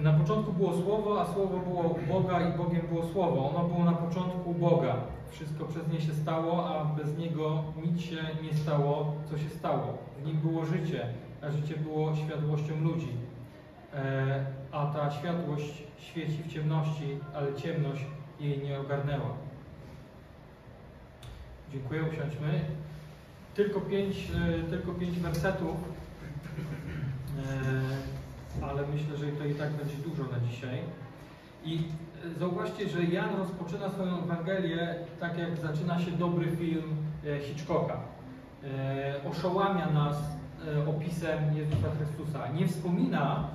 Na początku było Słowo, a Słowo było Boga i Bogiem było Słowo. Ono było na początku Boga. Wszystko przez nie się stało, a bez Niego nic się nie stało, co się stało. W Nim było życie, a życie było światłością ludzi. E, a ta światłość świeci w ciemności, ale ciemność jej nie ogarnęła. Dziękuję, usiądźmy. Tylko pięć, e, tylko pięć wersetów, e, ale myślę, że to i tak będzie dużo na dzisiaj. I e, zauważcie, że Jan rozpoczyna swoją Ewangelię tak, jak zaczyna się dobry film Hitchcocka. Oszołamia nas opisem Jezusa Chrystusa. Nie wspomina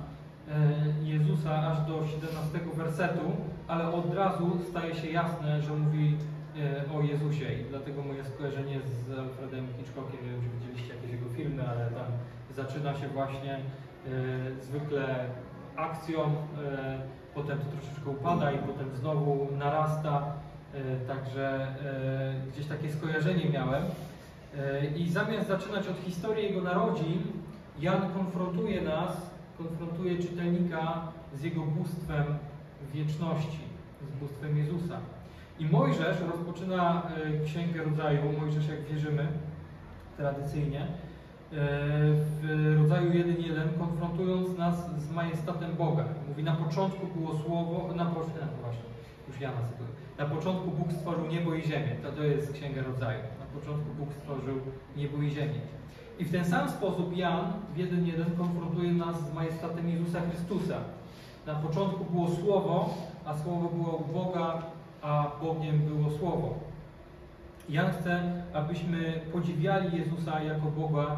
Jezusa aż do 17 wersetu, ale od razu staje się jasne, że mówi E, o Jezusie i dlatego moje skojarzenie z Alfredem Hitchcockiem, nie wiem czy widzieliście jakieś jego filmy, ale tam zaczyna się właśnie e, zwykle akcją, e, potem to troszeczkę upada i potem znowu narasta, także gdzieś takie skojarzenie miałem. I zamiast zaczynać od historii jego narodzin, Jan konfrontuje nas, konfrontuje czytelnika z jego bóstwem wieczności, z bóstwem Jezusa. I Mojżesz rozpoczyna e, Księgę Rodzaju, Mojżesz jak wierzymy, tradycyjnie, e, w rodzaju 1.1, konfrontując nas z majestatem Boga. Mówi, na początku było słowo, na, po, no właśnie, już ja cytuję. Na początku Bóg stworzył niebo i ziemię. To, to jest Księga Rodzaju. Na początku Bóg stworzył niebo i ziemię. I w ten sam sposób Jan w 1.1 konfrontuje nas z majestatem Jezusa Chrystusa. Na początku było Słowo, a Słowo było u Boga, a Bogiem było Słowo. Jan chce, abyśmy podziwiali Jezusa jako Boga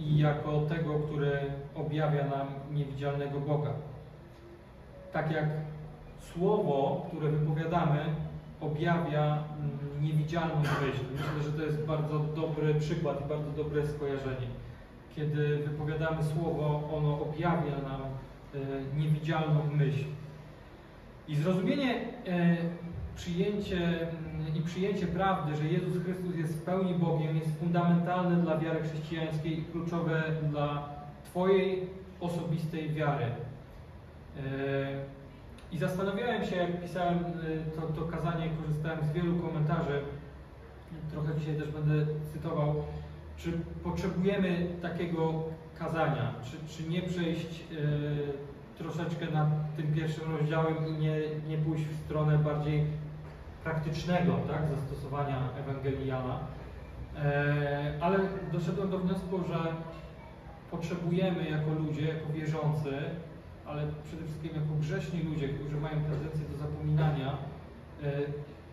i jako tego, który objawia nam niewidzialnego Boga. Tak jak Słowo, które wypowiadamy, objawia niewidzialną myśl. Myślę, że to jest bardzo dobry przykład i bardzo dobre skojarzenie. Kiedy wypowiadamy Słowo, ono objawia nam e, niewidzialną myśl. I zrozumienie e, przyjęcie i przyjęcie prawdy, że Jezus Chrystus jest w pełni Bogiem, jest fundamentalne dla wiary chrześcijańskiej i kluczowe dla Twojej osobistej wiary. E, I zastanawiałem się, jak pisałem e, to, to kazanie, korzystałem z wielu komentarzy, trochę dzisiaj też będę cytował, czy potrzebujemy takiego kazania, czy, czy nie przejść e, troszeczkę nad tym pierwszym rozdziałem i nie, nie pójść w stronę bardziej praktycznego tak, zastosowania Ewangelii Jana. E, ale doszedłem do wniosku, że potrzebujemy jako ludzie, jako wierzący, ale przede wszystkim jako grzeszni ludzie, którzy mają tendencję do zapominania, e,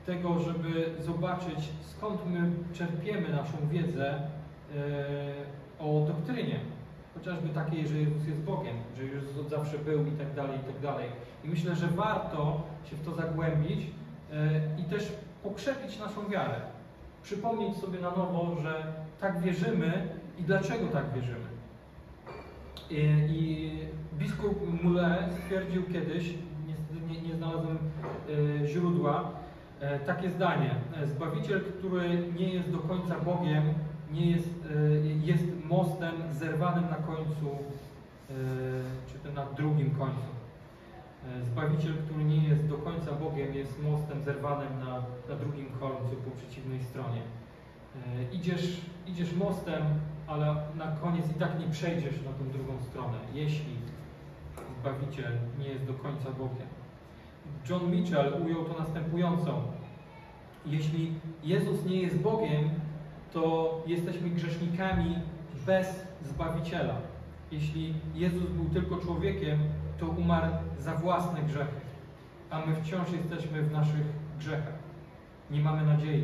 tego, żeby zobaczyć, skąd my czerpiemy naszą wiedzę e, o doktrynie. Chociażby takiej, że Jezus jest Bogiem, że Jezus od zawsze był i tak dalej, i tak dalej. I myślę, że warto się w to zagłębić, i też pokrzepić naszą wiarę. Przypomnieć sobie na nowo, że tak wierzymy i dlaczego tak wierzymy. I, i biskup Mule stwierdził kiedyś, niestety nie, nie znalazłem e, źródła, e, takie zdanie. Zbawiciel, który nie jest do końca Bogiem, nie jest, e, jest mostem zerwanym na końcu, e, czy to na drugim końcu. E, Zbawiciel, który nie jest do końca Bogiem, jest mostem zerwanym na, na drugim końcu, po przeciwnej stronie. E, idziesz, idziesz mostem, ale na koniec i tak nie przejdziesz na tą drugą stronę, jeśli Zbawiciel nie jest do końca Bogiem. John Mitchell ujął to następująco. Jeśli Jezus nie jest Bogiem, to jesteśmy grzesznikami bez Zbawiciela. Jeśli Jezus był tylko człowiekiem, to umarł za własne grzechy, a my wciąż jesteśmy w naszych grzechach. Nie mamy nadziei.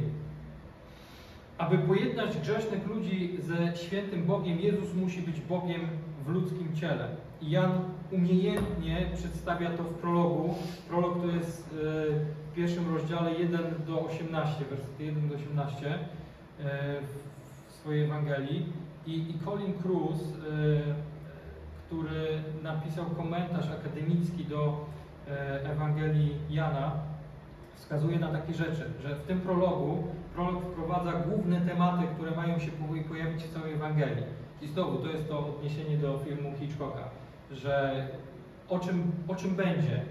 Aby pojednać grzesznych ludzi ze świętym Bogiem, Jezus musi być Bogiem w ludzkim ciele. I Jan umiejętnie przedstawia to w prologu. Prolog to jest e, w pierwszym rozdziale 1 do 18, wersety 1 do 18 e, w swojej Ewangelii. I, i Colin Cruz e, który napisał komentarz akademicki do e, Ewangelii Jana, wskazuje na takie rzeczy, że w tym prologu prolog wprowadza główne tematy, które mają się pojawić w całej Ewangelii. I znowu to jest to odniesienie do filmu Hitchcocka, że o czym, o czym będzie.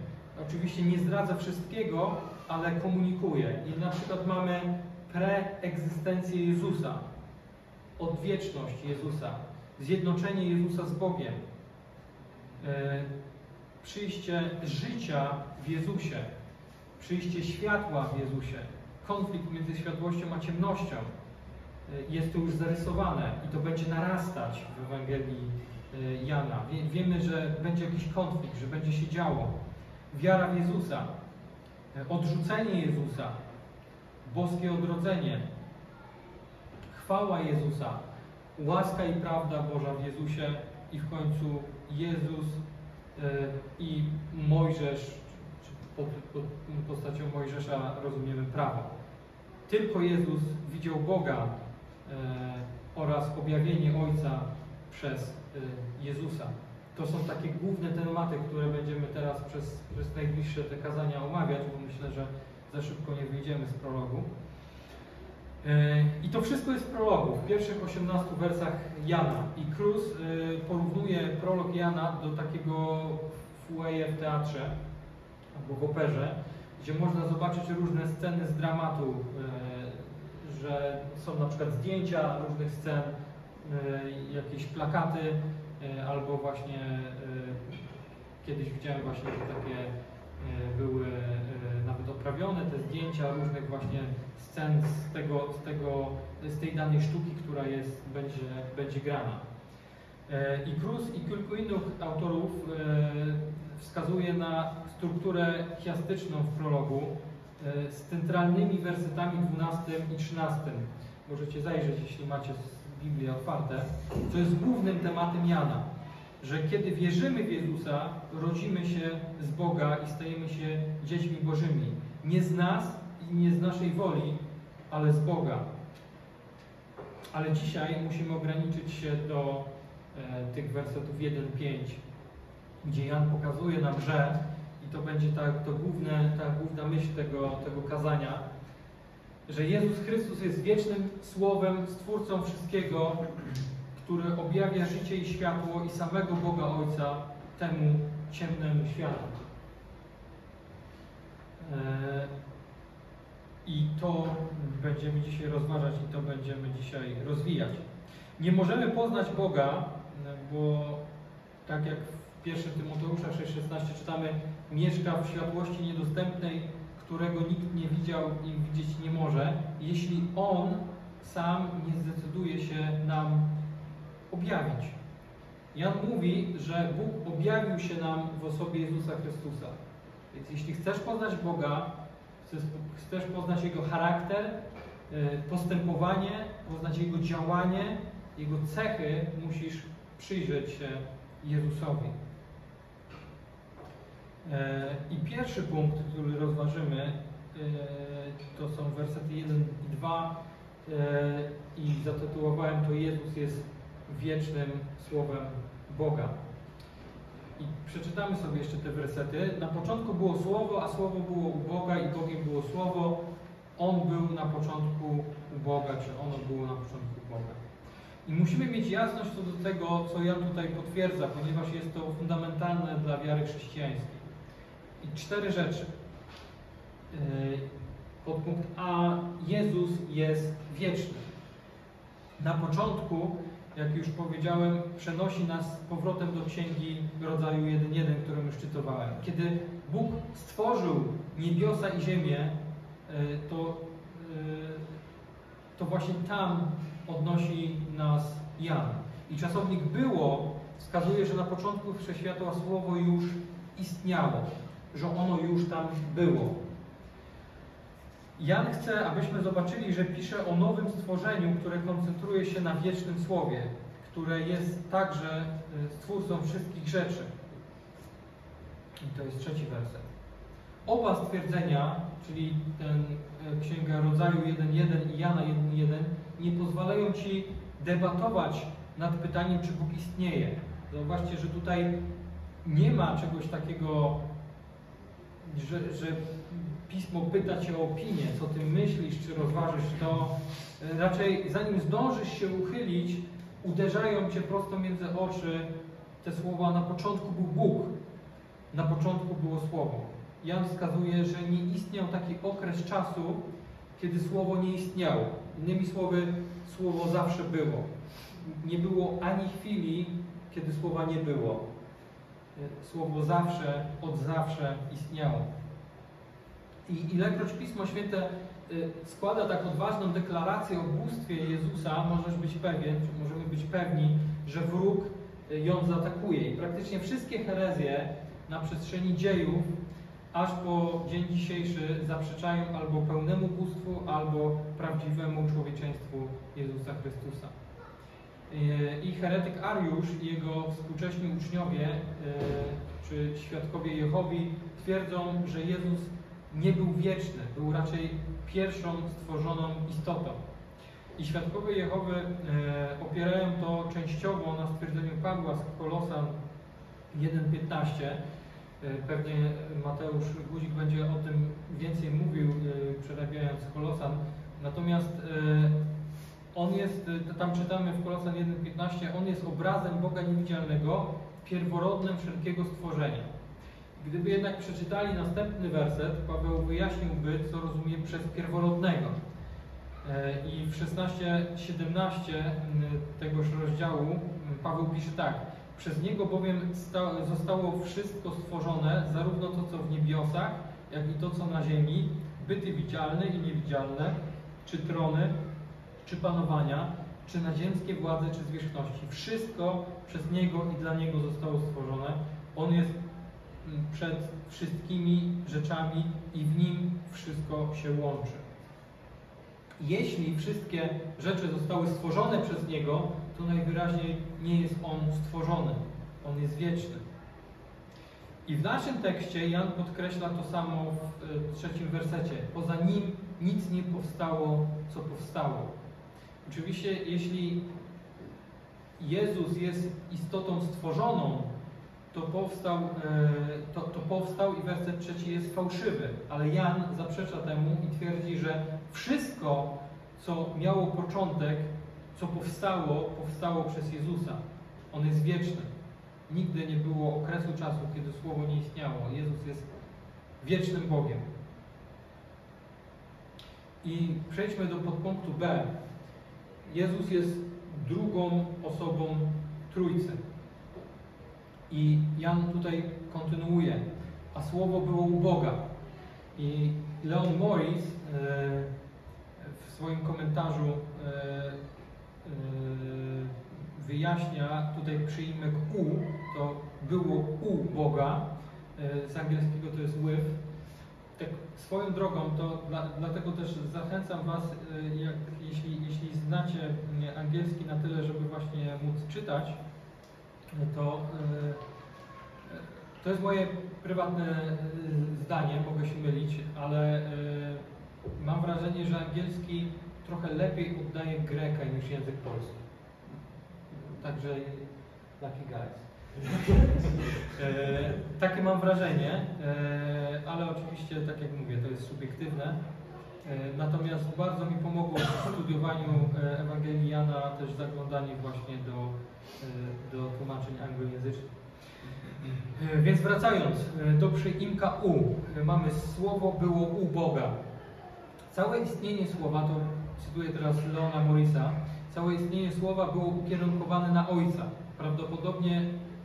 Oczywiście nie zdradza wszystkiego, ale komunikuje. I na przykład mamy preegzystencję Jezusa, odwieczność Jezusa, zjednoczenie Jezusa z Bogiem, przyjście życia w Jezusie, przyjście światła w Jezusie, konflikt między światłością a ciemnością. E, jest to już zarysowane i to będzie narastać w Ewangelii e, Jana. Wiemy, że będzie jakiś konflikt, że będzie się działo. Wiara w Jezusa, odrzucenie Jezusa, boskie odrodzenie, chwała Jezusa, łaska i prawda Boża w Jezusie i w końcu Jezus e, i Mojżesz, pod, pod postacią Mojżesza rozumiemy prawo. Tylko Jezus widział Boga e, oraz objawienie Ojca przez e, Jezusa. To są takie główne tematy, które będziemy teraz przez, przez najbliższe te kazania omawiać, bo myślę, że za szybko nie wyjdziemy z prologu. I to wszystko jest w prologu, w pierwszych 18 wersach Jana. I Cruz e, porównuje prolog Jana do takiego fueje w teatrze albo w operze, gdzie można zobaczyć różne sceny z dramatu, e, że są na przykład zdjęcia różnych scen, jakieś plakaty, albo właśnie kiedyś widziałem właśnie, że takie były nawet oprawione, te zdjęcia różnych właśnie scen z, tego, z, tego, z tej danej sztuki, która jest, będzie, będzie grana. E, I Cruz i kilku innych autorów e, wskazuje na strukturę chiastyczną w prologu e, z centralnymi wersetami 12 i 13. Możecie zajrzeć, jeśli macie Biblię otwarte. To jest głównym tematem Jana, że kiedy wierzymy w Jezusa, rodzimy się z Boga i stajemy się dziećmi Bożymi. Nie z nas, i nie z naszej woli, ale z Boga. Ale dzisiaj musimy ograniczyć się do e, tych wersetów 1-5, gdzie Jan pokazuje nam, że, i to będzie ta, to główne, ta główna myśl tego, tego kazania, że Jezus Chrystus jest wiecznym Słowem, Stwórcą wszystkiego, który objawia życie i światło i samego Boga Ojca temu ciemnemu światu. E, i to będziemy dzisiaj rozważać i to będziemy dzisiaj rozwijać. Nie możemy poznać Boga, bo tak jak w 1 Tymoteusza 6,16 czytamy, mieszka w światłości niedostępnej, którego nikt nie widział i widzieć nie może, jeśli On sam nie zdecyduje się nam objawić. Jan mówi, że Bóg objawił się nam w osobie Jezusa Chrystusa. Więc jeśli chcesz poznać Boga, chcesz poznać Jego charakter, e, postępowanie, poznać Jego działanie, Jego cechy, musisz przyjrzeć się Jezusowi. E, I pierwszy punkt, który rozważymy, e, to są wersety 1 i 2 i zatytułowałem to Jezus jest wiecznym Słowem Boga. I przeczytamy sobie jeszcze te wersety. Na początku było Słowo, a Słowo było u Boga i Bogiem było Słowo. On był na początku u Boga, czy ono było na początku Boga. I musimy mieć jasność co do tego, co Jan tutaj potwierdza, ponieważ jest to fundamentalne dla wiary chrześcijańskiej. I cztery rzeczy. Yy, podpunkt A. Jezus jest wieczny. Na początku jak już powiedziałem, przenosi nas powrotem do księgi rodzaju 1.1, którą już czytowałem. Kiedy Bóg stworzył niebiosa i ziemię, e, to, e, to właśnie tam odnosi nas Jan. I czasownik było wskazuje, że na początku wszechświatła słowo już istniało, że ono już tam było. Jan chce, abyśmy zobaczyli, że pisze o nowym stworzeniu, które koncentruje się na wiecznym słowie, które jest także y, stwórcą wszystkich rzeczy. I to jest trzeci werset. Oba stwierdzenia, czyli ten y, Księga Rodzaju 1.1 i Jana 1.1, nie pozwalają Ci debatować nad pytaniem, czy Bóg istnieje. Zauważcie, że tutaj nie ma czegoś takiego, że, że pismo pyta Cię o opinię, co Ty myślisz, czy rozważysz to. E, raczej zanim zdążysz się uchylić, uderzają Cię prosto między oczy te słowa na początku był Bóg. Na początku było Słowo. Jan wskazuje, że nie istniał taki okres czasu, kiedy Słowo nie istniało. Innymi słowy, Słowo zawsze było. Nie było ani chwili, kiedy Słowa nie było. Słowo zawsze, od zawsze istniało. I ilekroć Pismo Święte y, składa tak odważną deklarację o bóstwie Jezusa, możesz być pewien, czy możemy być pewni, że wróg y, ją zaatakuje. I praktycznie wszystkie herezje na przestrzeni dziejów, aż po dzień dzisiejszy, zaprzeczają albo pełnemu bóstwu, albo prawdziwemu człowieczeństwu Jezusa Chrystusa. Y, I heretyk Ariusz i jego współcześni uczniowie, czy świadkowie Jehowi, twierdzą, że Jezus nie był wieczny, był raczej pierwszą stworzoną istotą. I świadkowie Jehowy e, opierają to częściowo na stwierdzeniu Pawła z Kolosan 1.15. E, pewnie Mateusz Guzik będzie o tym więcej mówił, e, przerabiając Kolosan. Natomiast on jest, tam czytamy w Kolosan 1.15, on jest obrazem Boga niewidzialnego, pierworodnym wszelkiego stworzenia. Gdyby jednak przeczytali następny werset, Paweł wyjaśniłby, co rozumie przez pierworodnego. E, I w 16-17 tegoż rozdziału Paweł pisze tak. Przez Niego bowiem zostało wszystko stworzone, zarówno to, co w niebiosach, jak i to, co na ziemi, byty widzialne i niewidzialne, czy trony, czy panowania, czy naziemskie władze, czy zwierzchności. Wszystko przez Niego i dla Niego zostało stworzone. On jest przed wszystkimi rzeczami i w nim wszystko się łączy. Jeśli wszystkie rzeczy zostały stworzone przez Niego, to najwyraźniej nie jest On stworzony. On jest wieczny. I w naszym tekście Jan podkreśla to samo w e, trzecim wersecie. Poza Nim nic nie powstało, co powstało. Oczywiście, jeśli Jezus jest istotą stworzoną, to powstał, e, to, to powstał i werset trzeci jest fałszywy, ale Jan zaprzecza temu i twierdzi, że wszystko, co miało początek, co powstało, powstało przez Jezusa. On jest wieczny. Nigdy nie było okresu czasu, kiedy Słowo nie istniało. Jezus jest wiecznym Bogiem. I przejdźmy do podpunktu B. Jezus jest drugą osobą Trójcy. I Jan tutaj kontynuuje, a słowo było u Boga. I Leon Morris e, w swoim komentarzu e, e, wyjaśnia tutaj przyjmek u, to było u Boga, z angielskiego to jest with. Tak swoją drogą, to dla, dlatego też zachęcam Was, jak, jeśli, jeśli znacie angielski na tyle, żeby właśnie móc czytać, to e, to jest moje prywatne e, zdanie, mogę się mylić, ale e, mam wrażenie, że angielski trochę lepiej oddaje greka niż język polski. Także lucky guys. takie mam wrażenie, ale oczywiście, tak jak mówię, to jest subiektywne. Natomiast bardzo mi pomogło w studiowaniu Ewangelii Jana też zaglądanie właśnie do E, do tłumaczeń anglojęzycznych. E, więc wracając e, do przyimka U, mamy słowo było u Boga. Całe istnienie słowa, to cytuję teraz Leona Morisa, całe istnienie słowa było ukierunkowane na Ojca. Prawdopodobnie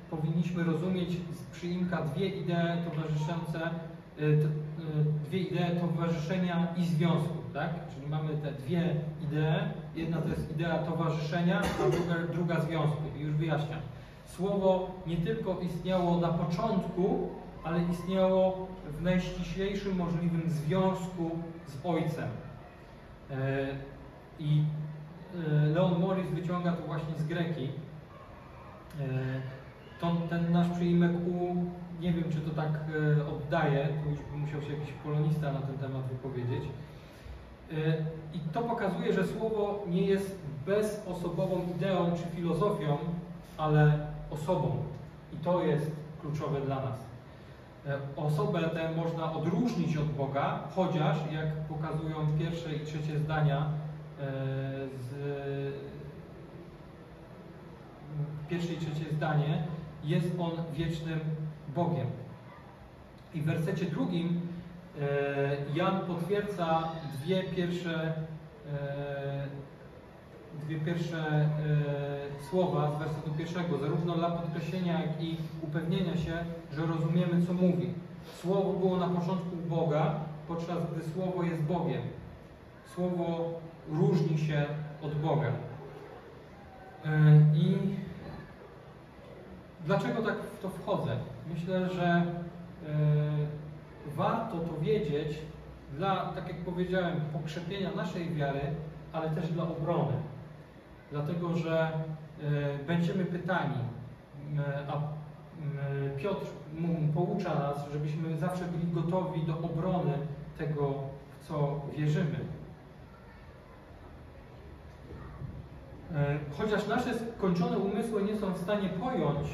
powinniśmy rozumieć z przyimka dwie idee towarzyszące, dwie idee towarzyszenia i związku, tak? Czyli mamy te dwie idee. Jedna to jest idea towarzyszenia, a druga, druga związku. I już wyjaśniam. Słowo nie tylko istniało na początku, ale istniało w najściślejszym możliwym związku z Ojcem. E, I Leon Morris wyciąga to właśnie z Greki. Ten nasz przyimek U, nie wiem czy to tak oddaje, tu już musiał się jakiś polonista na ten temat wypowiedzieć. I to pokazuje, że słowo nie jest bezosobową ideą czy filozofią, ale osobą. I to jest kluczowe dla nas. E, osobę tę można odróżnić od Boga, chociaż, jak pokazują pierwsze i trzecie zdania e, z pierwsze i trzecie zdanie, jest On wiecznym Bogiem. I w wersecie drugim e, Jan potwierdza dwie pierwsze, e, dwie pierwsze e, słowa z wersetu pierwszego, zarówno dla podkreślenia, jak i upewnienia się, że rozumiemy, co mówi. Słowo było na początku Boga, podczas gdy Słowo jest Bogiem. Słowo różni się od Boga. I dlaczego tak w to wchodzę? Myślę, że warto to wiedzieć dla, tak jak powiedziałem, pokrzepienia naszej wiary, ale też dla obrony. Dlatego, że e, będziemy pytani, a Piotr poucza nas, żebyśmy zawsze byli gotowi do obrony tego, w co wierzymy. E, chociaż nasze skończone umysły nie są w stanie pojąć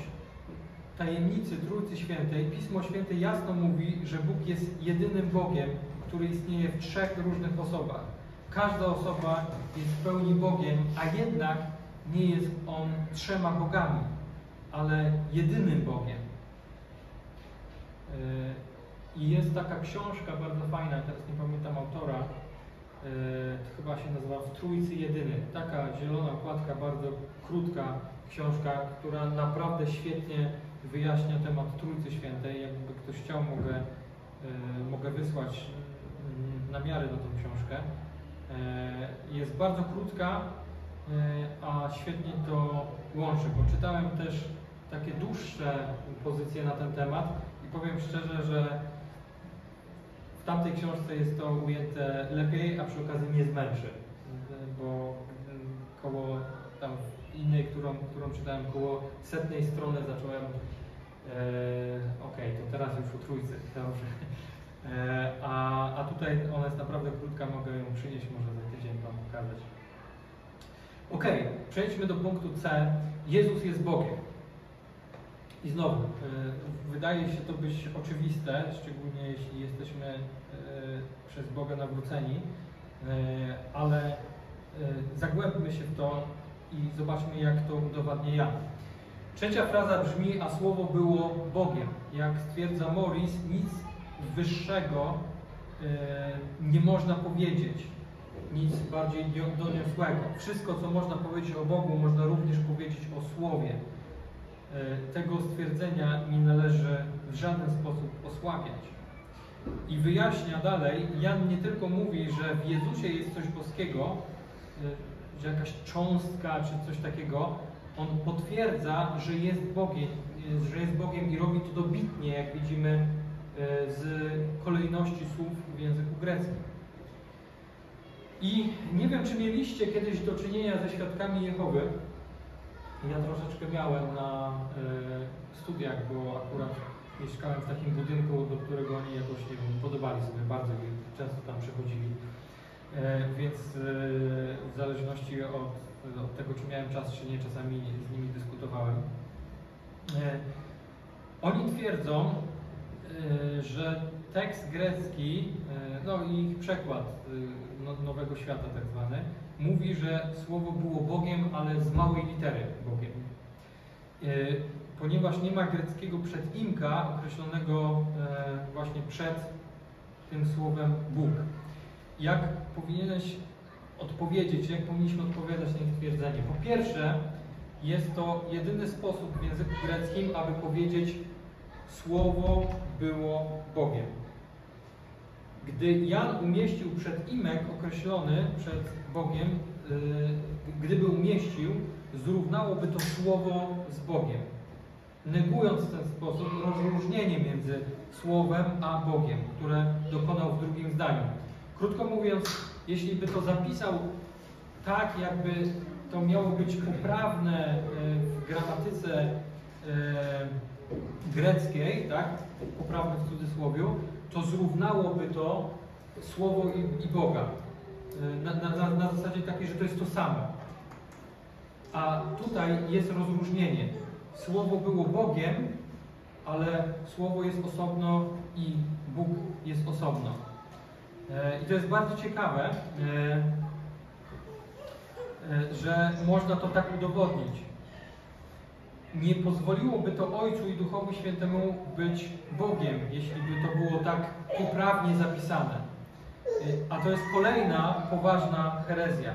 tajemnicy Trójcy Świętej, Pismo Święte jasno mówi, że Bóg jest jedynym Bogiem, który istnieje w trzech różnych osobach. Każda osoba jest w pełni Bogiem, a jednak nie jest On trzema bogami, ale jedynym Bogiem. E, I jest taka książka bardzo fajna, teraz nie pamiętam autora, e, chyba się nazywa W Trójcy Jedyny. Taka zielona okładka, bardzo krótka książka, która naprawdę świetnie wyjaśnia temat Trójcy Świętej. Jakby ktoś chciał, mogę, e, mogę wysłać mm, namiary na tą książkę. Jest bardzo krótka, a świetnie to łączy. Poczytałem też takie dłuższe pozycje na ten temat powiem szczerze, że w tamtej książce jest to ujęte lepiej, a przy okazji nie zmęczy, bo koło tam innej, którą, którą czytałem, koło setnej strony zacząłem e, ok, to teraz już u trójcy, dobrze. E, a, a tutaj ona jest naprawdę krótka, mogę ją przynieść, może za tydzień Wam pokazać. Ok, przejdźmy do punktu C. Jezus jest Bogiem. I znowu, e, wydaje się to być oczywiste, szczególnie jeśli jesteśmy przez Boga nawróceni, ale zagłębmy się w to i zobaczmy, jak to udowadnia Jan. Trzecia fraza brzmi, a słowo było Bogiem. Jak stwierdza Morris, nic wyższego nie można powiedzieć, nic bardziej doniosłego. Wszystko, co można powiedzieć o Bogu, można również powiedzieć o Słowie. E, tego stwierdzenia nie należy w żaden sposób osłabiać. I wyjaśnia dalej, Jan nie tylko mówi, że w Jezusie jest coś boskiego, e, że jakaś cząstka czy coś takiego, on potwierdza, że jest Bogiem, e, że jest Bogiem i robi to dobitnie, jak widzimy z kolejności słów w języku greckim. I nie wiem, czy mieliście kiedyś do czynienia ze świadkami Jehowy, ja troszeczkę miałem na y, studiach, bo akurat mieszkałem w takim budynku, do którego oni jakoś, nie wiem, podobali sobie bardzo i często tam przychodzili. E, więc e, w zależności od, od, tego, czy miałem czas, czy nie, czasami z nimi dyskutowałem. E, oni twierdzą, że tekst grecki, no i ich przekład no, Nowego Świata tak zwany, mówi, że Słowo było Bogiem, ale z małej litery Bogiem. Ponieważ nie ma greckiego przedimka określonego właśnie przed tym słowem Bóg. Jak powinieneś odpowiedzieć, jak powinniśmy odpowiadać na ich twierdzenie? Po pierwsze, jest to jedyny sposób w języku greckim, aby powiedzieć Słowo było Bogiem. Gdy Jan umieścił przedimek określony przed Bogiem, y, gdyby umieścił, zrównałoby to słowo z Bogiem, negując w ten sposób rozróżnienie między słowem a Bogiem, które dokonał w drugim zdaniu. Krótko mówiąc, jeśli by to zapisał tak, jakby to miało być poprawne y, w gramatyce y, greckiej, tak, poprawne w cudzysłowiu, to zrównałoby to słowo i, i Boga. Y, na, na, na zasadzie takiej, że to jest to samo. A tutaj jest rozróżnienie. Słowo było Bogiem, ale Słowo jest osobno i Bóg jest osobno. E, I to jest bardzo ciekawe, e, e, że można to tak udowodnić. nie pozwoliłoby to Ojcu i Duchowi Świętemu być Bogiem, jeśli by to było tak poprawnie zapisane. A to jest kolejna poważna herezja.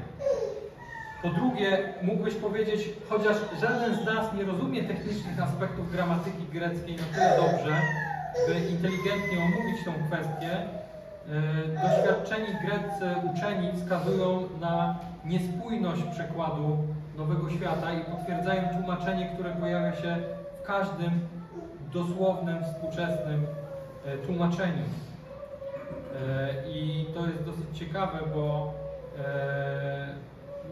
Po drugie, mógłbyś powiedzieć, chociaż żaden z nas nie rozumie technicznych aspektów gramatyki greckiej na tyle dobrze, by inteligentnie omówić tą kwestię, doświadczeni greccy uczeni wskazują na niespójność przekładu Nowego Świata i potwierdzają tłumaczenie, które pojawia się w każdym dosłownym, współczesnym e, tłumaczeniu. E, I to jest dosyć ciekawe, bo e,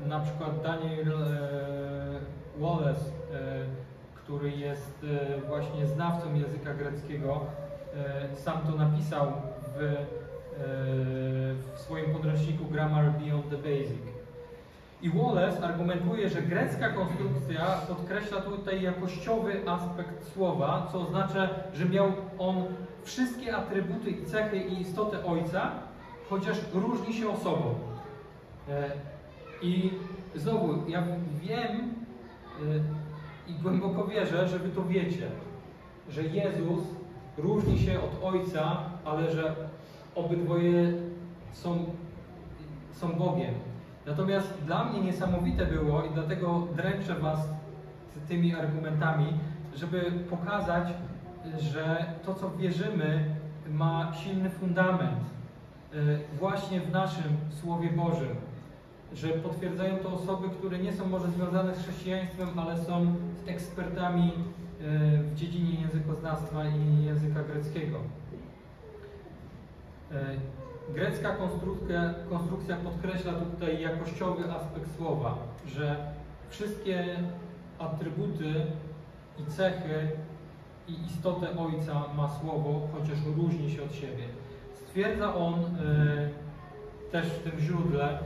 na przykład Daniel Wallace, który jest właśnie znawcą języka greckiego, sam to napisał w, w swoim podręczniku Grammar Beyond the Basic. I Wallace argumentuje, że grecka konstrukcja podkreśla tutaj jakościowy aspekt słowa, co oznacza, że miał on wszystkie atrybuty i cechy i istotę Ojca, chociaż różni się osobą. E, I znowu, ja wiem e, i głęboko wierzę, że Wy to wiecie, że Jezus różni się od Ojca, ale że obydwoje są, są Bogiem. Natomiast dla mnie niesamowite było i dlatego dręczę Was tymi argumentami, żeby pokazać, że to, co wierzymy, ma silny fundament y, właśnie w naszym Słowie Bożym. Że potwierdzają to osoby, które nie są może związane z chrześcijaństwem, ale są ekspertami y, w dziedzinie językoznawstwa i języka greckiego. Y, Grecka konstrukcja, konstrukcja podkreśla tutaj jakościowy aspekt słowa, że wszystkie atrybuty i cechy i istotę Ojca ma słowo, chociaż różni się od siebie. Stwierdza on y, też w tym źródle,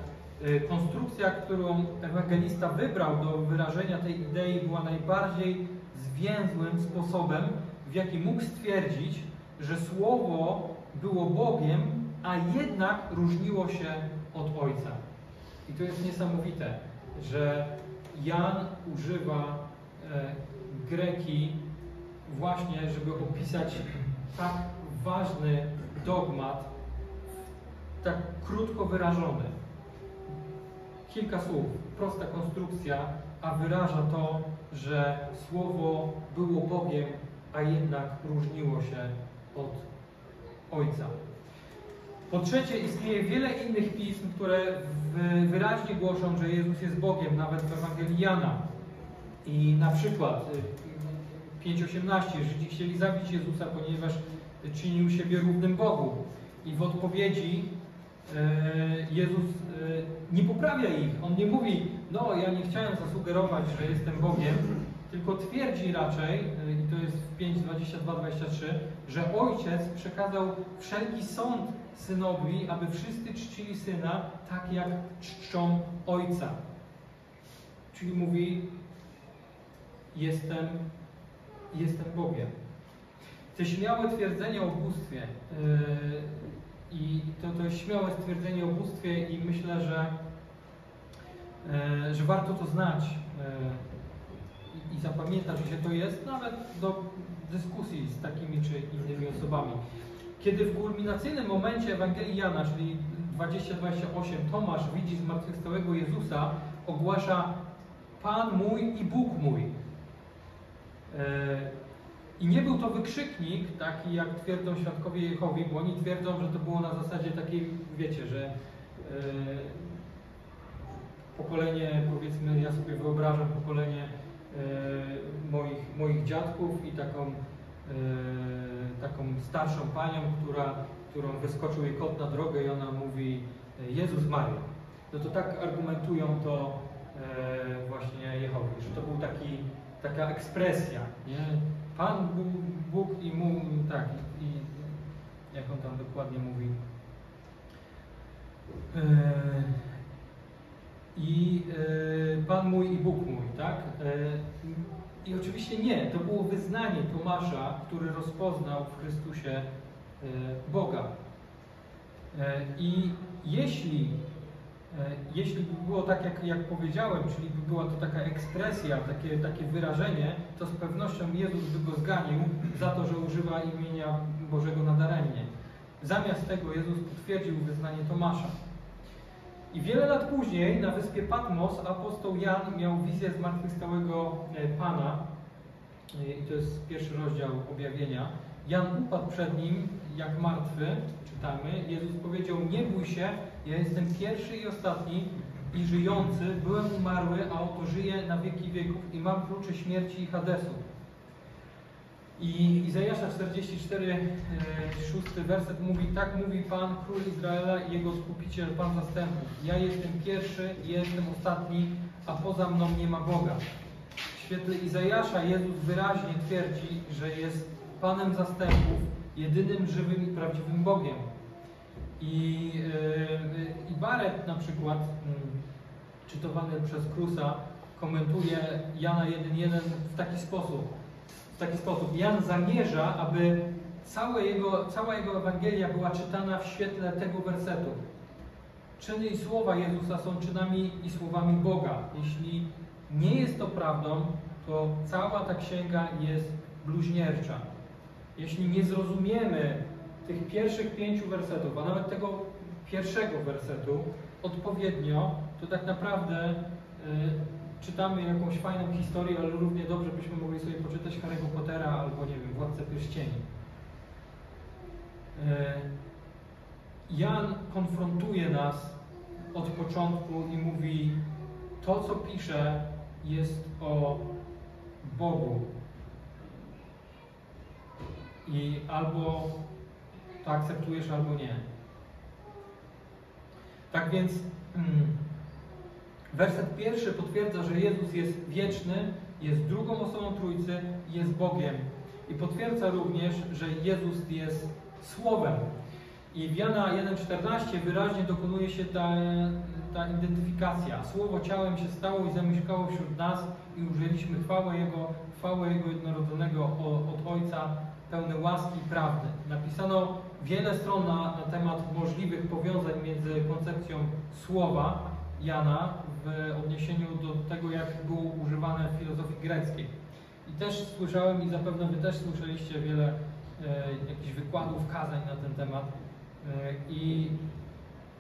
y, konstrukcja, którą ewangelista wybrał do wyrażenia tej idei, była najbardziej zwięzłym sposobem, w jaki mógł stwierdzić, że słowo było Bogiem a jednak różniło się od Ojca. I to jest niesamowite, że Jan używa e, greki właśnie, żeby opisać tak ważny dogmat, tak krótko wyrażony. Kilka słów, prosta konstrukcja, a wyraża to, że Słowo było Bogiem, a jednak różniło się od Ojca. Po trzecie, istnieje wiele innych pism, które wyraźnie głoszą, że Jezus jest Bogiem, nawet w Ewangelii Jana. I na przykład 5.18 y, Żydzi chcieli zabić Jezusa, ponieważ czynił siebie równym Bogu. I w odpowiedzi y, Jezus y, nie poprawia ich. On nie mówi, no ja nie chciałem zasugerować, że jestem Bogiem, tylko twierdzi raczej, i to jest w 5.22-23, że Ojciec przekazał wszelki sąd synowi, aby wszyscy czcili syna tak, jak czczą ojca. Czyli mówi, jestem, jestem Bogiem. Te śmiałe twierdzenie o bóstwie yy, i to, to jest śmiałe stwierdzenie o bóstwie i myślę, że, yy, że warto to znać yy, i zapamiętać, że to jest nawet do dyskusji z takimi czy innymi osobami. Kiedy w kulminacyjnym momencie Ewangelii Jana, czyli 20-28, Tomasz widzi zmartwychwstałego Jezusa, ogłasza Pan mój i Bóg mój. E, I nie był to wykrzyknik, taki jak twierdzą świadkowie Jehowi, bo oni twierdzą, że to było na zasadzie takiej, wiecie, że e, pokolenie, powiedzmy, ja sobie wyobrażam pokolenie moich, moich dziadków i taką E, taką starszą panią, która, którą wyskoczył jej kot na drogę i ona mówi e, Jezus Maria. No to tak argumentują to e, właśnie Jehowi, że to był taki, taka ekspresja, nie? Pan Bóg i mu, tak, i, jak on tam dokładnie mówi. I Pan mój i Bóg mój, tak? I oczywiście nie, to było wyznanie Tomasza, który rozpoznał w Chrystusie e, Boga. E, I jeśli jeśli by było tak, jak, jak powiedziałem, czyli by była to taka ekspresja, takie, takie wyrażenie, to z pewnością Jezus by go zganił za to, że używa imienia Bożego nadaremnie. Zamiast tego Jezus potwierdził wyznanie Tomasza. I wiele lat później na wyspie Patmos apostoł Jan miał wizję zmartwychwstałego e, Pana. E, I to jest pierwszy rozdział objawienia. Jan upadł przed nim jak martwy, czytamy. Jezus powiedział, nie bój się, ja jestem pierwszy i ostatni i żyjący, byłem umarły, a oto żyję na wieki wieków i mam klucze śmierci i Hadesu. I Izajasza 44, 6 e, werset mówi, tak mówi Pan, Król Izraela i Jego Skupiciel, Pan Zastępów. Ja jestem pierwszy i jestem ostatni, a poza mną nie ma Boga. W świetle Izajasza Jezus wyraźnie twierdzi, że jest Panem Zastępów, jedynym żywym i prawdziwym Bogiem. I, yy, i Barrett na przykład, yy, czytowany przez Krusa, komentuje Jana 1.1 w taki sposób taki sposób. Jan zamierza, aby całe jego, cała jego Ewangelia była czytana w świetle tego wersetu. Czyny i słowa Jezusa są czynami i słowami Boga. Jeśli nie jest to prawdą, to cała ta księga jest bluźniercza. Jeśli nie zrozumiemy tych pierwszych pięciu wersetów, a nawet tego pierwszego wersetu odpowiednio, to tak naprawdę y, czytamy jakąś fajną historię, ale równie dobrze byśmy mogli sobie poczytać Harry'ego Pottera albo, nie wiem, Władcę Pierścieni. E, Jan konfrontuje nas od początku i mówi, to co pisze jest o Bogu. I albo to akceptujesz, albo nie. Tak więc hmm, Werset pierwszy potwierdza, że Jezus jest wieczny, jest drugą osobą Trójcy, jest Bogiem. I potwierdza również, że Jezus jest Słowem. I w Jana 1,14 wyraźnie dokonuje się ta, ta identyfikacja. Słowo ciałem się stało i zamieszkało wśród nas i ujrzeliśmy chwałę Jego, chwałę Jego jednorodzonego od Ojca, pełne łaski i prawdy. Napisano wiele stron na, na temat możliwych powiązań między koncepcją Słowa Jana w odniesieniu do tego, jak było używane w filozofii greckiej. I też słyszałem, i zapewne Wy też słyszeliście wiele e, jakichś wykładów, kazań na ten temat. E, I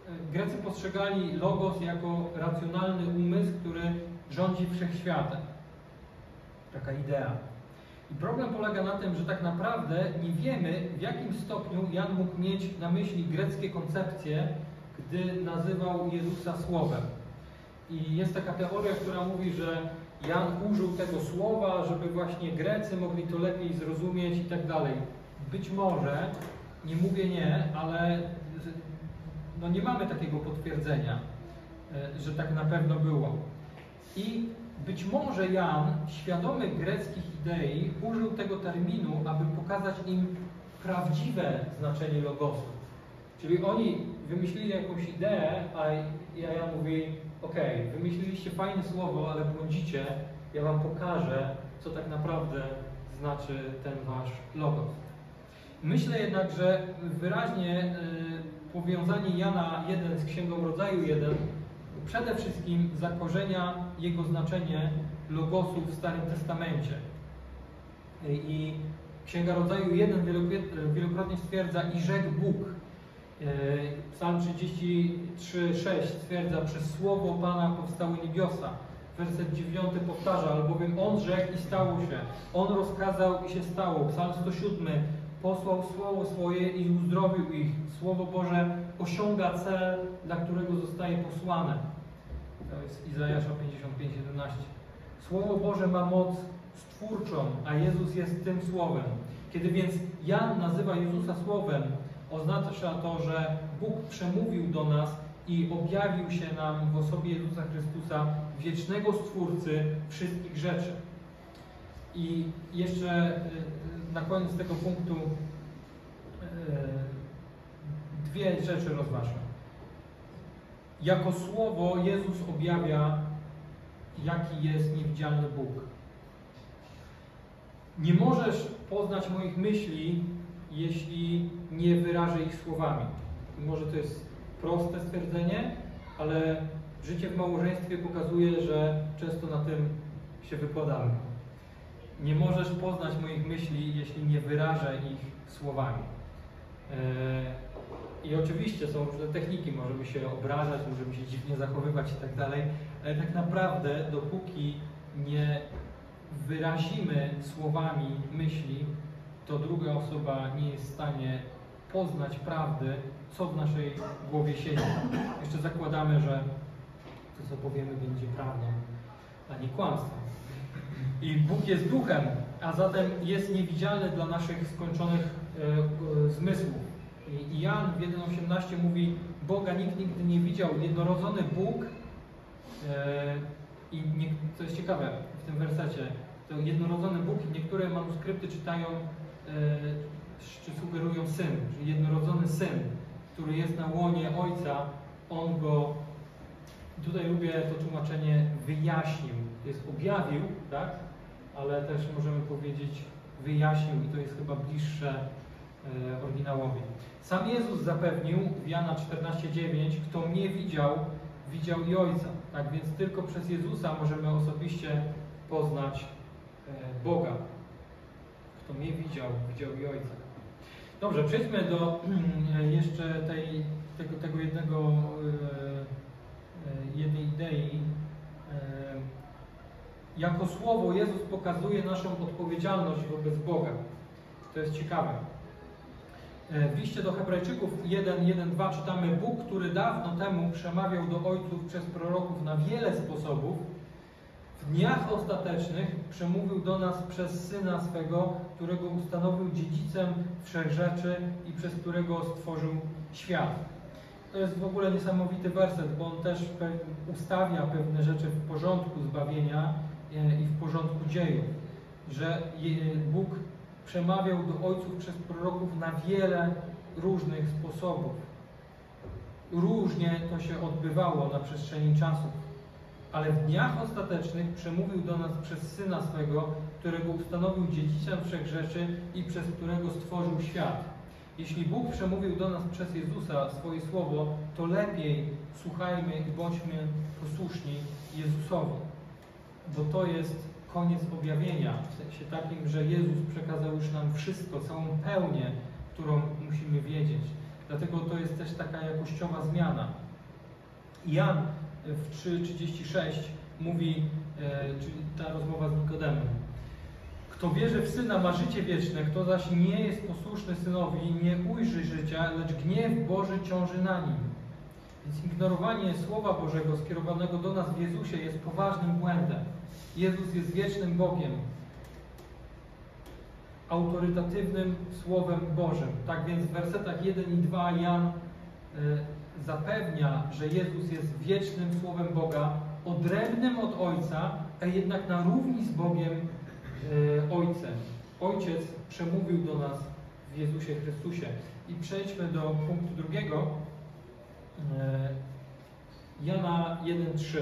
e, Grecy postrzegali logos jako racjonalny umysł, który rządzi wszechświatem. Taka idea. I problem polega na tym, że tak naprawdę nie wiemy, w jakim stopniu Jan mógł mieć na myśli greckie koncepcje, gdy nazywał Jezusa Słowem. I jest taka teoria, która mówi, że Jan użył tego słowa, żeby właśnie Grecy mogli to lepiej zrozumieć i tak dalej. Być może, nie mówię nie, ale no nie mamy takiego potwierdzenia, e, że tak na pewno było. I być może Jan, świadomy greckich idei, użył tego terminu, aby pokazać im prawdziwe znaczenie logosu. Czyli oni wymyślili jakąś ideę, a ja, mówię, ok, wymyśliliście fajne słowo, ale błądzicie, ja wam pokażę, co tak naprawdę znaczy ten wasz logos. Myślę jednak, że wyraźnie y, powiązanie Jana 1 z Księgą Rodzaju 1 przede wszystkim zakorzenia jego znaczenie logosu w Starym Testamencie. I Księga Rodzaju 1 wielokrotnie stwierdza i rzekł Bóg. E, Psalm 33,6 stwierdza, przez słowo Pana powstały niebiosa. Werset 9 powtarza, albowiem On rzekł i stało się. On rozkazał i się stało. Psalm 107 posłał słowo swoje i uzdrowił ich. Słowo Boże osiąga cel, dla którego zostaje posłane. To jest Izajasza 55:11. Słowo Boże ma moc stwórczą, a Jezus jest tym słowem. Kiedy więc Jan nazywa Jezusa słowem, oznacza to, że Bóg przemówił do nas i objawił się nam w osobie Jezusa Chrystusa, wiecznego Stwórcy wszystkich rzeczy. I jeszcze y, na koniec tego punktu y, dwie rzeczy rozważę. Jako słowo Jezus objawia, jaki jest niewidzialny Bóg. Nie możesz poznać moich myśli, jeśli nie wyrażę ich słowami. Może to jest proste stwierdzenie, ale życie w małżeństwie pokazuje, że często na tym się wykładamy. Nie możesz poznać moich myśli, jeśli nie wyrażę ich słowami. E, I oczywiście są różne techniki, możemy się obrażać, możemy się dziwnie zachowywać i tak dalej, ale tak naprawdę dopóki nie wyrazimy słowami myśli, to druga osoba nie jest w stanie poznać prawdy, co w naszej głowie siedzi. Jeszcze zakładamy, że to, co powiemy, będzie prawdą, a nie kłamstwem. I Bóg jest duchem, a zatem jest niewidzialny dla naszych skończonych e, e, zmysłów. I, Jan w 1,18 mówi, Boga nikt nigdy nie widział. Jednorodzony Bóg, e, i nie, co jest ciekawe w tym wersecie, to jednorodzony Bóg, niektóre manuskrypty czytają, czy sugerują syn, czyli jednorodzony syn, który jest na łonie Ojca, On go, tutaj lubię to tłumaczenie, wyjaśnił, jest objawił, tak? ale też możemy powiedzieć wyjaśnił i to jest chyba bliższe e, oryginałowi. Sam Jezus zapewnił w Jana 14,9 kto mnie widział, widział i Ojca. Tak więc tylko przez Jezusa możemy osobiście poznać e, Boga. Kto mnie widział, widział i Ojca. Dobrze, przejdźmy do jeszcze tej, tego, tego jednego, e, e, jednej idei. Jako słowo Jezus pokazuje naszą odpowiedzialność wobec Boga. To jest ciekawe. W liście do Hebrajczyków 1:1-2 czytamy: Bóg, który dawno temu przemawiał do ojców przez proroków na wiele sposobów, w dniach ostatecznych przemówił do nas przez Syna swego, którego ustanowił dziedzicem wszechrzeczy i przez którego stworzył świat. To jest w ogóle niesamowity werset, bo on też ustawia pewne rzeczy w porządku zbawienia e, i w porządku dziejów. Że Bóg przemawiał do ojców przez proroków na wiele różnych sposobów. Różnie to się odbywało na przestrzeni czasów ale w dniach ostatecznych przemówił do nas przez Syna swego, którego ustanowił dziedzicem wszech rzeczy i przez którego stworzył świat. Jeśli Bóg przemówił do nas przez Jezusa swoje słowo, to lepiej słuchajmy i bądźmy posłuszni Jezusowi. Bo to jest koniec objawienia, w sensie takim, że Jezus przekazał już nam wszystko, całą pełnię, którą musimy wiedzieć. Dlatego to jest też taka jakościowa zmiana. Jan w 3.36 mówi, e, czyli ta rozmowa z Nikodemem. Kto wierzy w Syna ma życie wieczne, kto zaś nie jest posłuszny Synowi, nie ujrzy życia, lecz gniew Boży ciąży na nim. Więc ignorowanie Słowa Bożego skierowanego do nas w Jezusie jest poważnym błędem. Jezus jest wiecznym Bogiem, autorytatywnym Słowem Bożym. Tak więc w wersetach 1 i 2 Jan e, zapewnia, że Jezus jest wiecznym Słowem Boga, odrębnym od Ojca, a jednak na równi z Bogiem e, Ojcem. Ojciec przemówił do nas w Jezusie Chrystusie. I przejdźmy do punktu drugiego. E, Jana 1:3.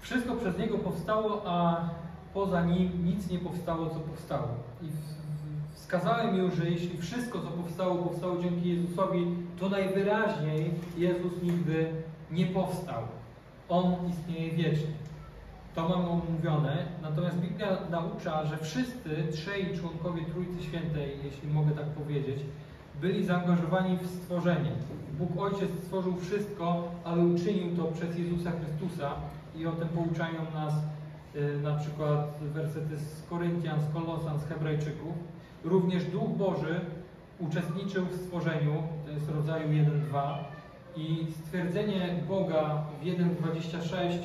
Wszystko przez Niego powstało, a poza Nim nic nie powstało, co powstało. I Wskazałem już, że jeśli wszystko, co powstało, powstało dzięki Jezusowi, to najwyraźniej Jezus nigdy nie powstał. On istnieje wiecznie. To mamy omówione. Natomiast Biblia naucza, że wszyscy trzej członkowie Trójcy Świętej, jeśli mogę tak powiedzieć, byli zaangażowani w stworzenie. Bóg Ojciec stworzył wszystko, ale uczynił to przez Jezusa Chrystusa i o tym pouczają nas y, na przykład wersety z Koryntian, z Kolosan, z Hebrajczyków. Również Duch Boży uczestniczył w stworzeniu, to jest rodzaju 1-2 i stwierdzenie Boga w 1.26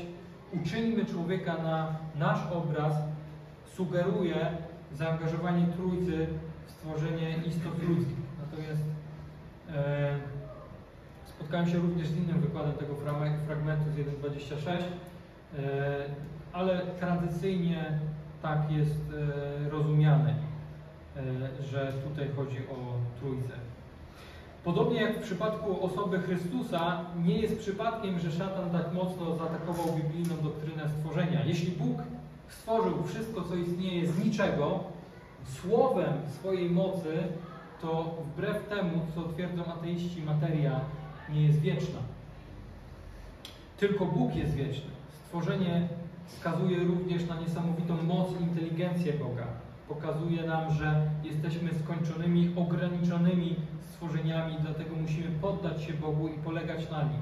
uczyńmy człowieka na nasz obraz sugeruje zaangażowanie Trójcy w stworzenie istot ludzkich. Natomiast e, spotkałem się również z innym wykładem tego fragmentu z 1.26, e, ale tradycyjnie tak jest e, rozumiany. E, że tutaj chodzi o Trójcę. Podobnie jak w przypadku osoby Chrystusa, nie jest przypadkiem, że szatan tak mocno zaatakował biblijną doktrynę stworzenia. Jeśli Bóg stworzył wszystko, co istnieje z niczego, słowem swojej mocy, to wbrew temu, co twierdzą ateiści, materia nie jest wieczna. Tylko Bóg jest wieczny. Stworzenie wskazuje również na niesamowitą moc i inteligencję Boga. Pokazuje nam, że jesteśmy skończonymi, ograniczonymi stworzeniami, dlatego musimy poddać się Bogu i polegać na Nim.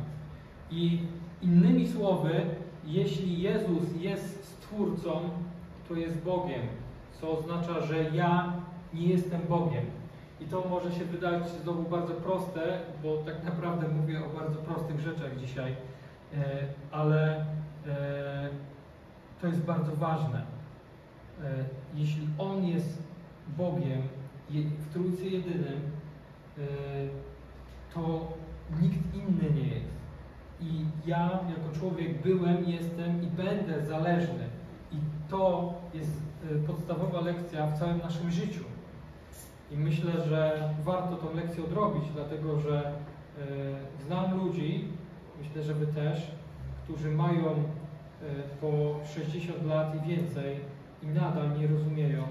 I innymi słowy, jeśli Jezus jest Stwórcą, to jest Bogiem, co oznacza, że ja nie jestem Bogiem. I to może się wydać znowu bardzo proste, bo tak naprawdę mówię o bardzo prostych rzeczach dzisiaj, e, ale e, to jest bardzo ważne. E, jeśli On jest Bogiem w Trójcy Jedynym, to nikt inny nie jest. I ja jako człowiek byłem, jestem i będę zależny. I to jest podstawowa lekcja w całym naszym życiu. I myślę, że warto tą lekcję odrobić, dlatego że znam ludzi, myślę, że Wy też, którzy mają po 60 lat i więcej i nadal nie rozumieją,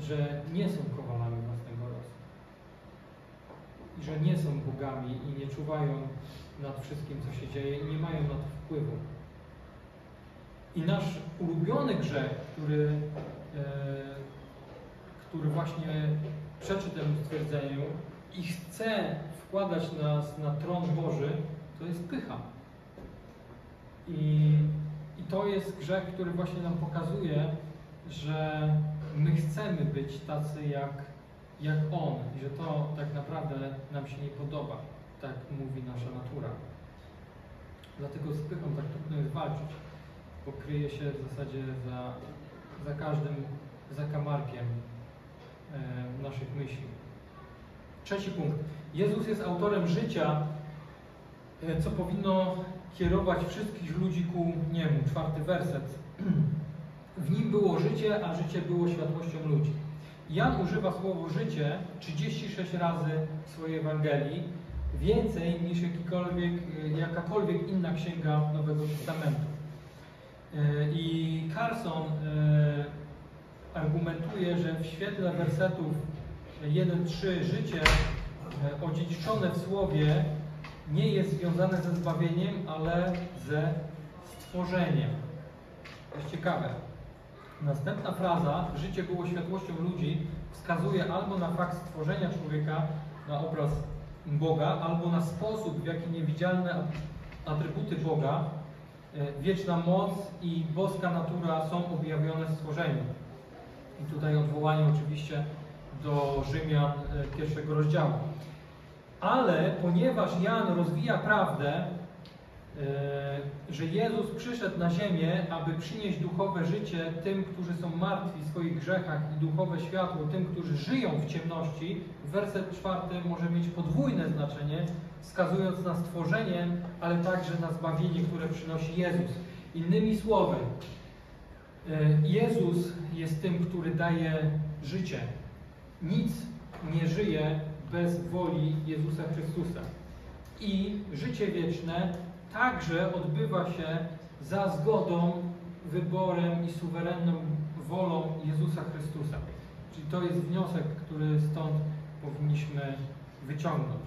że nie są kowalami własnego losu. I że nie są bogami i nie czuwają nad wszystkim, co się dzieje i nie mają na to wpływu. I nasz ulubiony grzech, który, y, który właśnie przeczy temu stwierdzeniu i chce wkładać nas na tron Boży, to jest pycha. I, I to jest grzech, który właśnie nam pokazuje, że my chcemy być tacy jak, jak On i że to tak naprawdę nam się nie podoba, tak mówi nasza natura. Dlatego z pychą tak trudno jest walczyć, bo kryje się w zasadzie za, za każdym zakamarkiem E, naszych myśli. Trzeci punkt. Jezus jest autorem życia, e, co powinno kierować wszystkich ludzi ku Niemu. Czwarty werset. W nim było życie, a życie było światłością ludzi. Jan używa słowo życie 36 razy w swojej Ewangelii, więcej niż jakikolwiek, e, jakakolwiek inna księga Nowego Testamentu. I Carson argumentuje, że w świetle wersetów 1-3 życie e, odziedziczone w Słowie nie jest związane ze zbawieniem, ale ze stworzeniem. To jest ciekawe. Następna fraza, życie było światłością ludzi, wskazuje albo na fakt stworzenia człowieka, na obraz Boga, albo na sposób, w jaki niewidzialne atrybuty Boga, e, wieczna moc i boska natura są objawione w stworzeniu. I tutaj odwołanie oczywiście do Rzymian e, pierwszego rozdziału. Ale ponieważ Jan rozwija prawdę, że Jezus przyszedł na ziemię, aby przynieść duchowe życie tym, którzy są martwi w swoich grzechach i duchowe światło tym, którzy żyją w ciemności, werset czwarty może mieć podwójne znaczenie, wskazując na stworzenie, ale także na zbawienie, które przynosi Jezus. Innymi słowy, E, Jezus jest tym, który daje życie. Nic nie żyje bez woli Jezusa Chrystusa. I życie wieczne także odbywa się za zgodą, wyborem i suwerenną wolą Jezusa Chrystusa. Czyli to jest wniosek, który stąd powinniśmy wyciągnąć.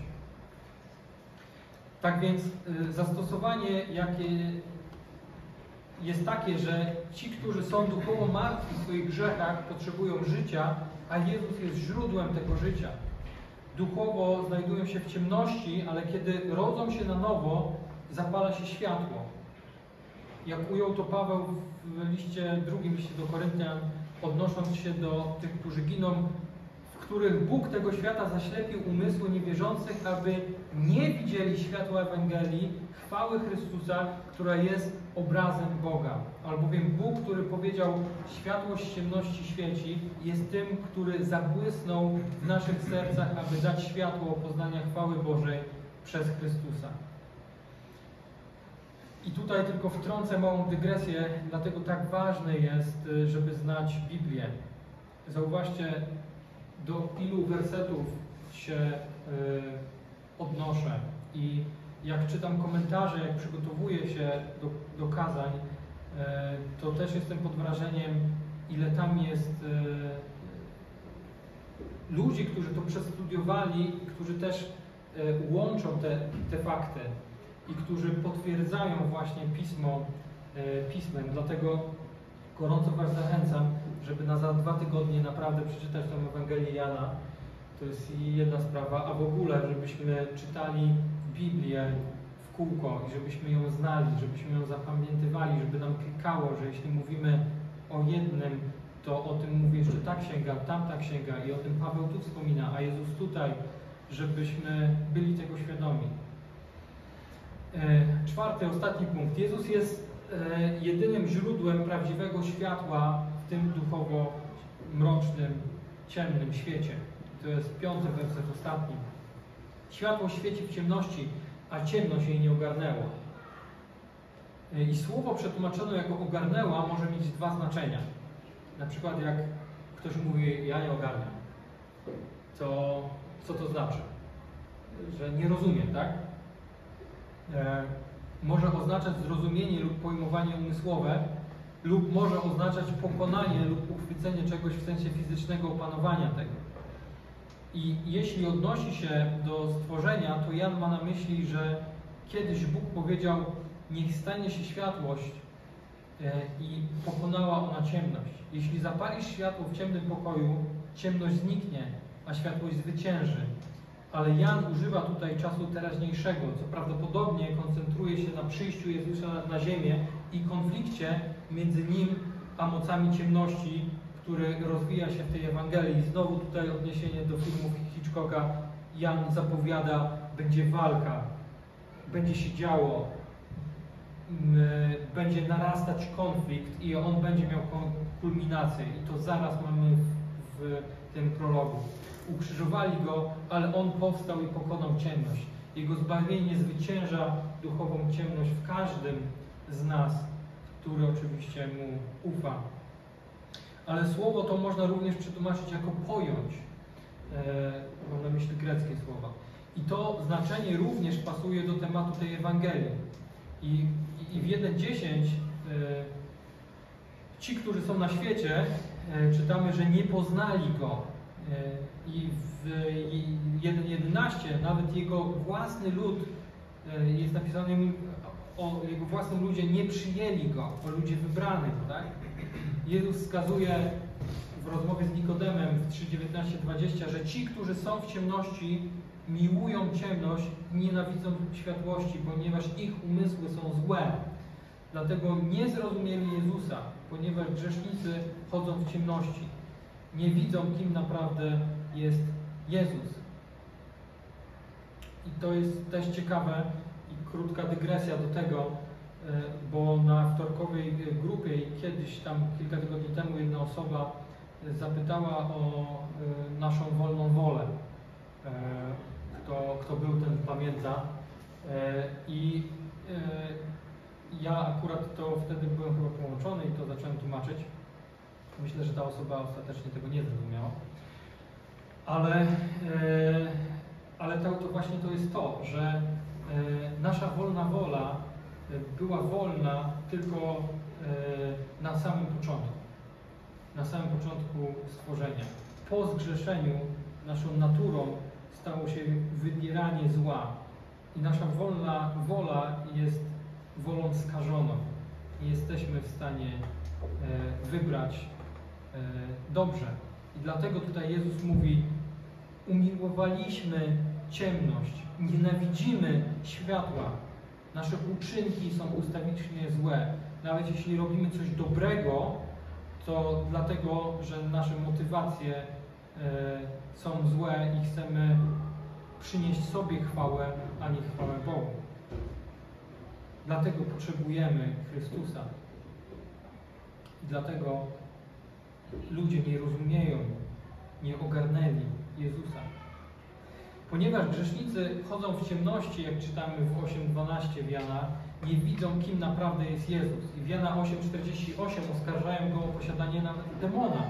Tak więc y, zastosowanie, jakie jest takie, że ci, którzy są duchowo martwi w swoich grzechach, potrzebują życia, a Jezus jest źródłem tego życia. Duchowo znajdują się w ciemności, ale kiedy rodzą się na nowo, zapala się światło. Jak ujął to Paweł w liście, drugim liście do Koryntian, odnosząc się do tych, którzy giną, w których Bóg tego świata zaślepił umysły niewierzących, aby nie widzieli światła Ewangelii, chwały Chrystusa, która jest obrazem Boga. Albowiem Bóg, który powiedział światłość ciemności świeci, jest tym, który zabłysnął w naszych sercach, aby dać światło poznania chwały Bożej przez Chrystusa. I tutaj tylko wtrącę małą dygresję, dlatego tak ważne jest, żeby znać Biblię. Zauważcie, do ilu wersetów się y, odnoszę i jak czytam komentarze, jak przygotowuję się do, do kazań, e, to też jestem pod wrażeniem, ile tam jest ludzi, którzy to przestudiowali, którzy też łączą te, te fakty. I którzy potwierdzają właśnie pismo e, pismem. Dlatego gorąco Was zachęcam, żeby na za dwa tygodnie naprawdę przeczytać tę Ewangelię Jana. To jest jedna sprawa, a w ogóle, żebyśmy czytali Biblię w kółko i żebyśmy ją znali, żebyśmy ją zapamiętywali, żeby nam klikało, że jeśli mówimy o jednym, to o tym mówi jeszcze ta księga, tamta księga i o tym Paweł tu wspomina, a Jezus tutaj, żebyśmy byli tego świadomi. E, czwarty, ostatni punkt. Jezus jest e, jedynym źródłem prawdziwego światła w tym duchowo mrocznym, ciemnym świecie. To jest piąty werset, ostatni. Światło świeci w ciemności, a ciemność jej nie ogarnęło. E, I słowo przetłumaczone jako ogarnęła może mieć dwa znaczenia. Na przykład jak ktoś mówi, ja nie ogarniam, to co to znaczy? Że nie rozumie, tak? E, może oznaczać zrozumienie lub pojmowanie umysłowe, lub może oznaczać pokonanie lub uchwycenie czegoś w sensie fizycznego opanowania tego. I jeśli odnosi się do stworzenia, to Jan ma na myśli, że kiedyś Bóg powiedział, niech stanie się światłość e, i pokonała ona ciemność. Jeśli zapalisz światło w ciemnym pokoju, ciemność zniknie, a światłość zwycięży. Ale Jan używa tutaj czasu teraźniejszego, co prawdopodobnie koncentruje się na przyjściu Jezusa na ziemię i konflikcie między nim a mocami ciemności, który rozwija się w tej Ewangelii. Znowu tutaj odniesienie do filmów Hitchcocka. Jan zapowiada, będzie walka, będzie się działo, będzie narastać konflikt i on będzie miał kulminację. I to zaraz mamy w, w tym prologu. Ukrzyżowali go, ale on powstał i pokonał ciemność. Jego zbawienie zwycięża duchową ciemność w każdym z nas, który oczywiście mu ufa. Ale słowo to można również przetłumaczyć jako pojąć. E, mam na myśli greckie słowa. I to znaczenie również pasuje do tematu tej Ewangelii. I, i w 1.10 e, ci, którzy są na świecie, e, czytamy, że nie poznali Go. E, I w 1.11 nawet jego własny lud, e, jest napisane o jego własnym ludzie nie przyjęli go, o ludzie wybranych, tak? Jezus wskazuje w rozmowie z Nikodemem w 3.19.20, że ci, którzy są w ciemności, miłują ciemność nienawidzą światłości, ponieważ ich umysły są złe. Dlatego nie zrozumieli Jezusa, ponieważ grzesznicy chodzą w ciemności. Nie widzą, kim naprawdę jest Jezus. I to jest też ciekawe i krótka dygresja do tego, e, bo na wtorkowej grupie i kiedyś tam kilka tygodni temu jedna osoba zapytała o e, naszą wolną wolę. E, kto, kto był, ten pamięta. I ja akurat to wtedy byłem chyba połączony i to zacząłem tłumaczyć. Myślę, że ta osoba ostatecznie tego nie zrozumiała. Ale, e, ale to, to właśnie to jest to, że e, nasza wolna wola była wolna tylko e, na samym początku. Na samym początku stworzenia. Po zgrzeszeniu naszą naturą stało się wybieranie zła. I nasza wolna wola jest wolą skażoną. Nie jesteśmy w stanie wybrać E, dobrze. I dlatego tutaj Jezus mówi, umiłowaliśmy ciemność, nienawidzimy światła. Nasze uczynki są ustawicznie złe. Nawet jeśli robimy coś dobrego, to dlatego, że nasze motywacje e, są złe i chcemy przynieść sobie chwałę, a nie chwałę Bogu. Dlatego potrzebujemy Chrystusa. I dlatego ludzie nie rozumieją, nie ogarnęli Jezusa. Ponieważ grzesznicy chodzą w ciemności, jak czytamy w 8.12 w Jana, nie widzą, kim naprawdę jest Jezus. I w Jana 8.48 oskarżają go o posiadanie nawet demona.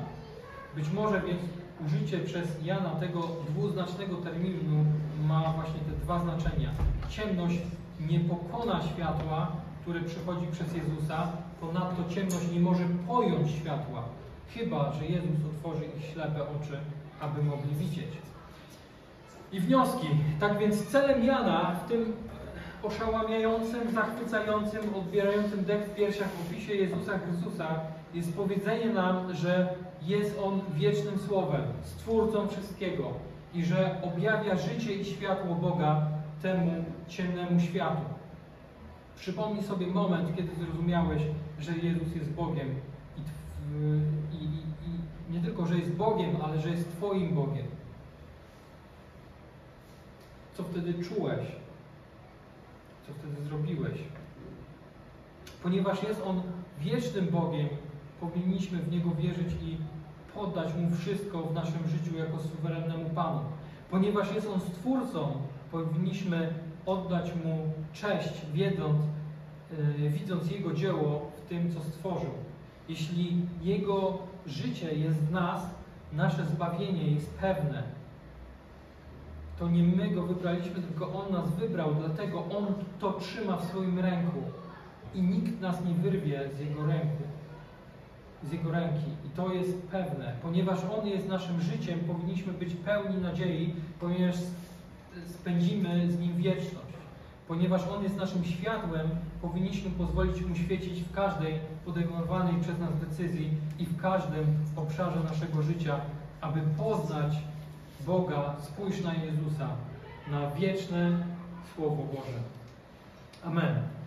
Być może więc użycie przez Jana tego dwuznacznego terminu ma właśnie te dwa znaczenia. Ciemność nie pokona światła, które przychodzi przez Jezusa, ponadto ciemność nie może pojąć światła, chyba że Jezus otworzy ich ślepe oczy, aby mogli widzieć. I wnioski. Tak więc celem Jana w tym oszałamiającym, zachwycającym, odbierającym dech w piersiach opisie Jezusa Chrystusa jest powiedzenie nam, że jest On wiecznym Słowem, Stwórcą wszystkiego i że objawia życie i światło Boga temu ciemnemu światu. Przypomnij sobie moment, kiedy zrozumiałeś, że Jezus jest Bogiem i, i, i nie tylko, że jest Bogiem, ale że jest Twoim Bogiem. Co wtedy czułeś? Co wtedy zrobiłeś? Ponieważ jest On wiecznym Bogiem, powinniśmy w Niego wierzyć i poddać Mu wszystko w naszym życiu jako suwerennemu Panu. Ponieważ jest On Stwórcą, powinniśmy oddać Mu cześć, wiedząc, yy, widząc Jego dzieło w tym, co stworzył. Jeśli Jego życie jest w nas, nasze zbawienie jest pewne. To nie my Go wybraliśmy, tylko On nas wybrał, dlatego On to trzyma w swoim ręku i nikt nas nie wyrwie z Jego ręku, z Jego ręki. I to jest pewne. Ponieważ On jest naszym życiem, powinniśmy być pełni nadziei, ponieważ spędzimy z Nim wieczność. Ponieważ On jest naszym światłem, powinniśmy pozwolić Mu świecić w każdej podejmowanej przez nas decyzji i w każdym obszarze naszego życia, aby poznać Boga, spójrz na Jezusa, na wieczne Słowo Boże. Amen.